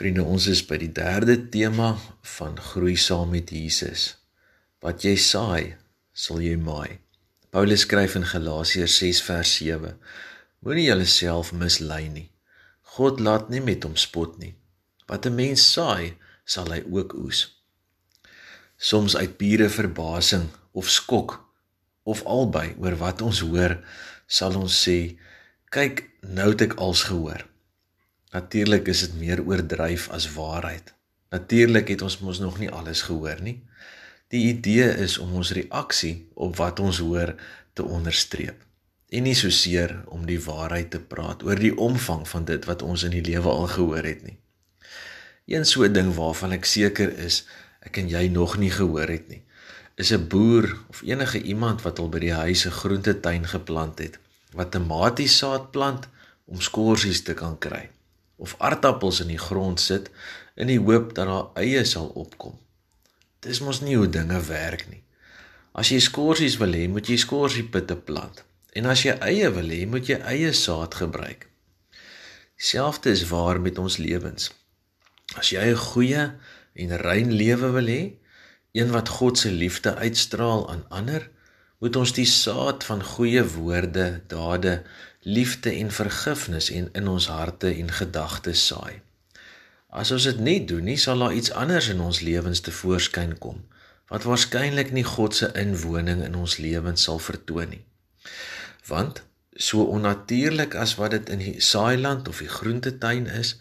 Vriende, ons is by die derde tema van groei saam met Jesus. Wat jy saai, sal jy maai. Paulus skryf in Galasiërs 6 vers 7: Moenie jouself mislei nie. God laat nie met hom spot nie. Wat 'n mens saai, sal hy ook oes. Soms uit pure verbasing of skok of albei oor wat ons hoor, sal ons sê: "Kyk, nou het ek als gehoor." Natuurlik is dit meer oordryf as waarheid. Natuurlik het ons mos nog nie alles gehoor nie. Die idee is om ons reaksie op wat ons hoor te onderstreep en nie so seer om die waarheid te praat oor die omvang van dit wat ons in die lewe al gehoor het nie. Een so 'n ding waarvan ek seker is ek en jy nog nie gehoor het nie, is 'n boer of enige iemand wat al by die huis 'n groentetuin geplant het, wat tomaties saad plant om skorsies te kan kry of aardappels in die grond sit in die hoop dat daar eie sal opkom. Dis mos nie hoe dinge werk nie. As jy skorsies wil hê, moet jy skorsiepitte plant. En as jy eie wil hê, moet jy eie saad gebruik. Dieselfde is waar met ons lewens. As jy 'n goeie en rein lewe wil hê, een wat God se liefde uitstraal aan ander, moet ons die saad van goeie woorde, dade, liefde en vergifnis en in ons harte en gedagtes saai. As ons dit nie doen nie, sal daar iets anders in ons lewens te voorskyn kom wat waarskynlik nie God se inwoning in ons lewens sal vertoon nie. Want so onnatuurlik as wat dit in die saailand of die groentetuin is,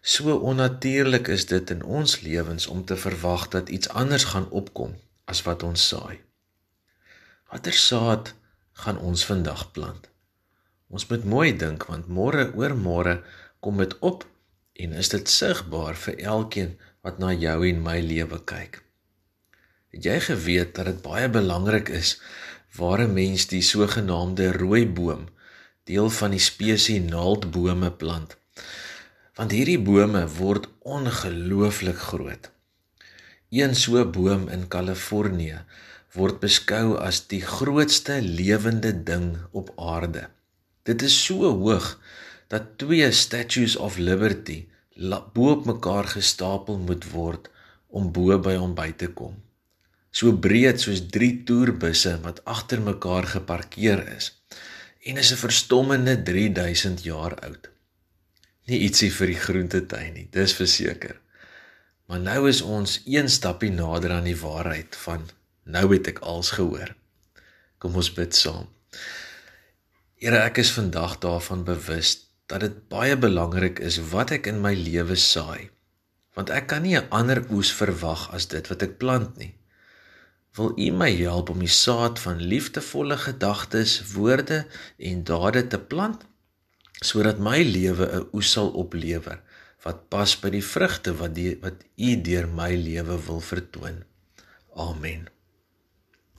so onnatuurlik is dit in ons lewens om te verwag dat iets anders gaan opkom as wat ons saai. Watter saad gaan ons vandag plant? Ons moet mooi dink want môre oor môre kom dit op en is dit sigbaar vir elkeen wat na jou en my lewe kyk. Het jy geweet dat dit baie belangrik is waar 'n mens die sogenaamde rooi boom, deel van die spesies naaldbome plant? Want hierdie bome word ongelooflik groot. Een so boom in Kalifornië word beskou as die grootste lewende ding op aarde. Dit is so hoog dat twee Statues of Liberty bo op mekaar gestapel moet word om bo by hom by te kom. So breed soos 3 toerbusse wat agter mekaar geparkeer is en is 'n verstommende 3000 jaar oud. Nie ietsie vir die groentetuin nie, dis verseker. Maar nou is ons een stappie nader aan die waarheid van nou het ek als gehoor. Kom ons bid saam. Here, ek is vandag daarvan bewus dat dit baie belangrik is wat ek in my lewe saai. Want ek kan nie 'n ander oes verwag as dit wat ek plant nie. Wil U my help om die saad van liefdevolle gedagtes, woorde en dade te plant sodat my lewe 'n oes sal oplewer wat pas by die vrugte wat die wat U deur my lewe wil vertoon. Amen.